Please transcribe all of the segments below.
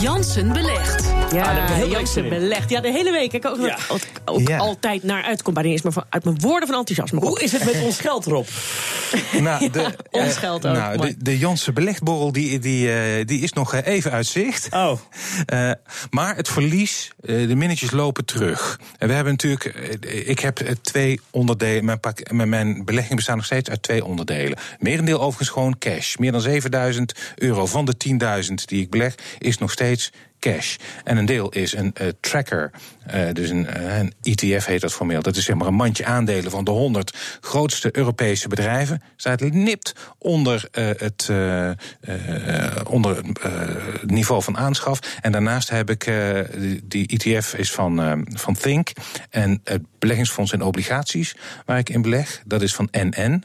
Jansen belegt. Ja, Ah, Jansen belegt. Ja, de hele week. Ik ook, Ja. Ook Ja. altijd naar uitkom. Is maar van, uit mijn woorden van enthousiasme. Hoe is het met ons geld, Rob? Nou, de, ons eh, geld ook, Nou, de, de Janssen belegborrel die, die, eh, die is nog eh, even uit zicht. Oh. Eh, maar het verlies, eh, de minnetjes lopen terug. En we hebben natuurlijk, ik heb twee onderdelen. Mijn, pak, mijn, beleggingen bestaan nog steeds uit twee onderdelen. Merendeel overigens gewoon cash. Meer dan 7000 euro van de 10.000 die ik beleg, is nog steeds cash. En een deel is een eh, tracker, eh, dus een, eh, een ETF heet dat formeel. Dat is zeg maar een mandje aandelen van de 100 grootste Europese bedrijven. Staat nipt onder eh, het eh, eh, onder niveau van aanschaf. En daarnaast heb ik die, ETF is van, van Think en het beleggingsfonds en obligaties waar ik in beleg. Dat is van NN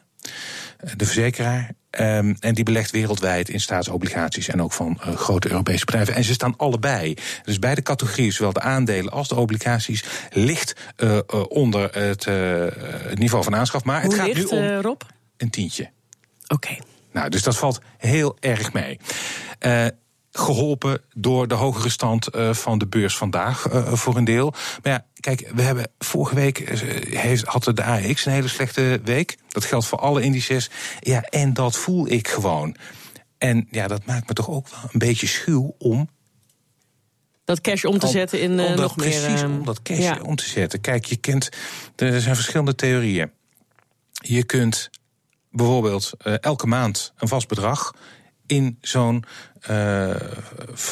de verzekeraar. Ehm, en die belegt wereldwijd in staatsobligaties en ook van eh, grote Europese bedrijven. En ze staan allebei. Dus beide categorieën, zowel de aandelen als de obligaties, ligt eh, eh, onder het, niveau van aanschaf. Maar het gaat ligt, nu om Rob? een tientje. Oké. Nou, dus dat valt heel erg mee. Eh, geholpen door de hogere stand eh, van de beurs vandaag eh, voor een deel. Maar ja, kijk, we hebben vorige week eh, heeft, had de AX een hele slechte week. Dat geldt voor alle indices. Ja, en dat voel ik gewoon. En ja, dat maakt me toch ook wel een beetje schuw om Dat cash om te zetten in eh, dat nog meer... precies eh, om dat cash ja. om te zetten. Kijk, je kent, er zijn verschillende theorieën. Je kunt bijvoorbeeld eh, elke maand een vast bedrag in zo'n eh,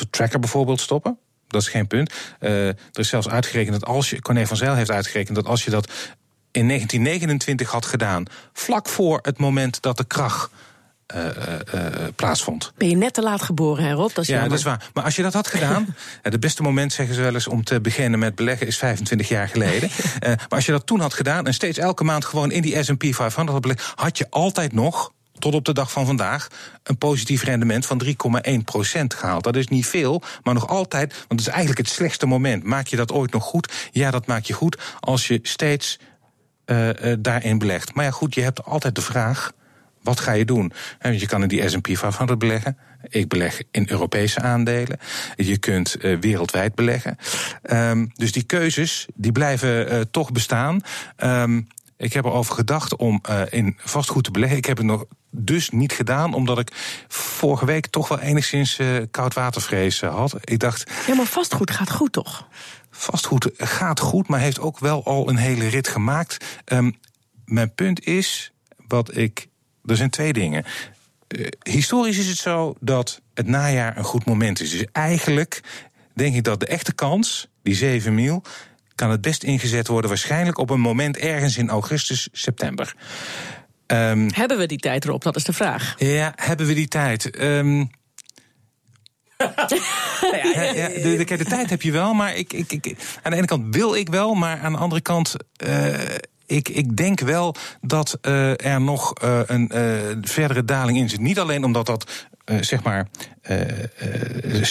tracker bijvoorbeeld stoppen. Dat is geen punt. Eh, er is zelfs uitgerekend dat als je, Corné van Zijl heeft uitgerekend dat als je dat in 1929 had gedaan, vlak voor het moment dat de kracht eh, plaatsvond. Ben je net te laat geboren, hè, Rob? Dat is Ja, jammer. dat is waar. Maar als je dat had gedaan. Het beste moment, zeggen ze wel eens, om te beginnen met beleggen is 25 jaar geleden. Maar als je dat toen had gedaan en steeds elke maand gewoon in die SP 500 had belegd, had je altijd nog. Tot op de dag van vandaag een positief rendement van 3,1% gehaald. Dat is niet veel, maar nog altijd, want het is eigenlijk het slechtste moment. Maak je dat ooit nog goed? Ja, dat maak je goed als je steeds eh, eh, daarin belegt. Maar ja, goed, je hebt altijd de vraag: wat ga je doen? Je kan in die SP 500 beleggen. Ik beleg in Europese aandelen. Je kunt eh, wereldwijd beleggen. Ehm, dus die keuzes die blijven toch bestaan. Ehm, ik heb erover gedacht om in vastgoed te beleggen. Ik heb het nog dus niet gedaan, omdat ik vorige week toch wel enigszins eh koudwatervrees eh, had. Ik dacht, Ja, maar vastgoed gaat goed, toch? vastgoed gaat goed, maar heeft ook wel al een hele rit gemaakt. Ehm, mijn punt is, wat ik. Er zijn twee dingen. Eh, historisch is het zo dat het najaar een goed moment is. Dus eigenlijk denk ik dat de echte kans, die 7 mil, kan het best ingezet worden waarschijnlijk op een moment ergens in augustus, september. Ehm, Hebben we die tijd erop? Dat is de vraag. ja, hebben we die tijd? Ehm, ja, ja, de, de, kijk, de tijd heb je wel, maar ik, ik, ik, aan de ene kant wil ik wel, maar aan de andere kant. eh, ik, ik denk wel dat eh, er nog eh, een verdere daling in zit. Niet alleen omdat dat. zeg maar,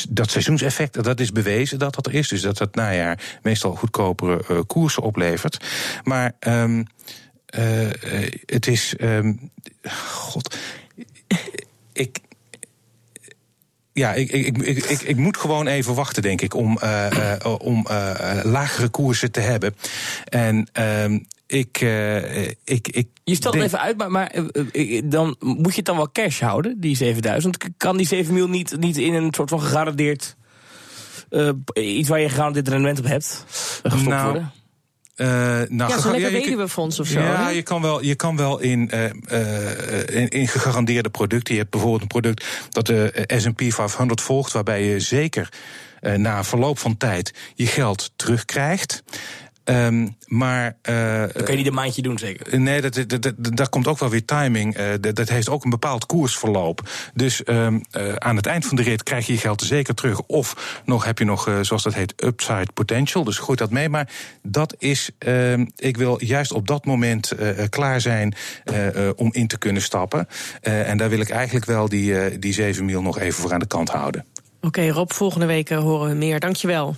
dat seizoenseffect, dat is bewezen dat dat er is. Dus dat het najaar meestal goedkopere koersen oplevert. Maar ehm, eh, eh, het is. ehm, God. Ik, ja, ik, ik, ik, ik, ik moet gewoon even wachten, denk ik, om, eh, eh, om eh, lagere koersen te hebben. En ehm, ik, eh, ik, ik. Je stelt het even uit, maar, maar eh, eh, dan moet je het dan wel cash houden, die 7000. K- Kan die 7 mil niet, niet in een soort van gegarandeerd. eh, iets waar je gegarandeerd rendement op hebt, eh, gestopt Nou, eh, nou, Ja, zo'n lekker weduwefonds of zo. Ja, je kan wel, je kan wel in, eh, eh, in, in gegarandeerde producten. Je hebt bijvoorbeeld een product dat de SP 500 volgt, waarbij je zeker eh, na een verloop van tijd je geld terugkrijgt. Ehm, maar. eh, Dan kun je niet een maandje doen, zeker. Nee, dat, dat, dat, daar komt ook wel weer timing. eh, dat, dat heeft ook een bepaald koersverloop. Dus ehm, eh, aan het eind van de rit krijg je je geld zeker terug. Of nog heb je nog, eh, zoals dat heet, upside potential. Dus groeit dat mee. Maar dat is, ehm, ik wil juist op dat moment eh, eh, klaar zijn eh, eh, om in te kunnen stappen. Eh, en daar wil ik eigenlijk wel die, eh, die 7 mil nog even voor aan de kant houden. Oké, Rob, volgende week eh, horen we meer. Dankjewel.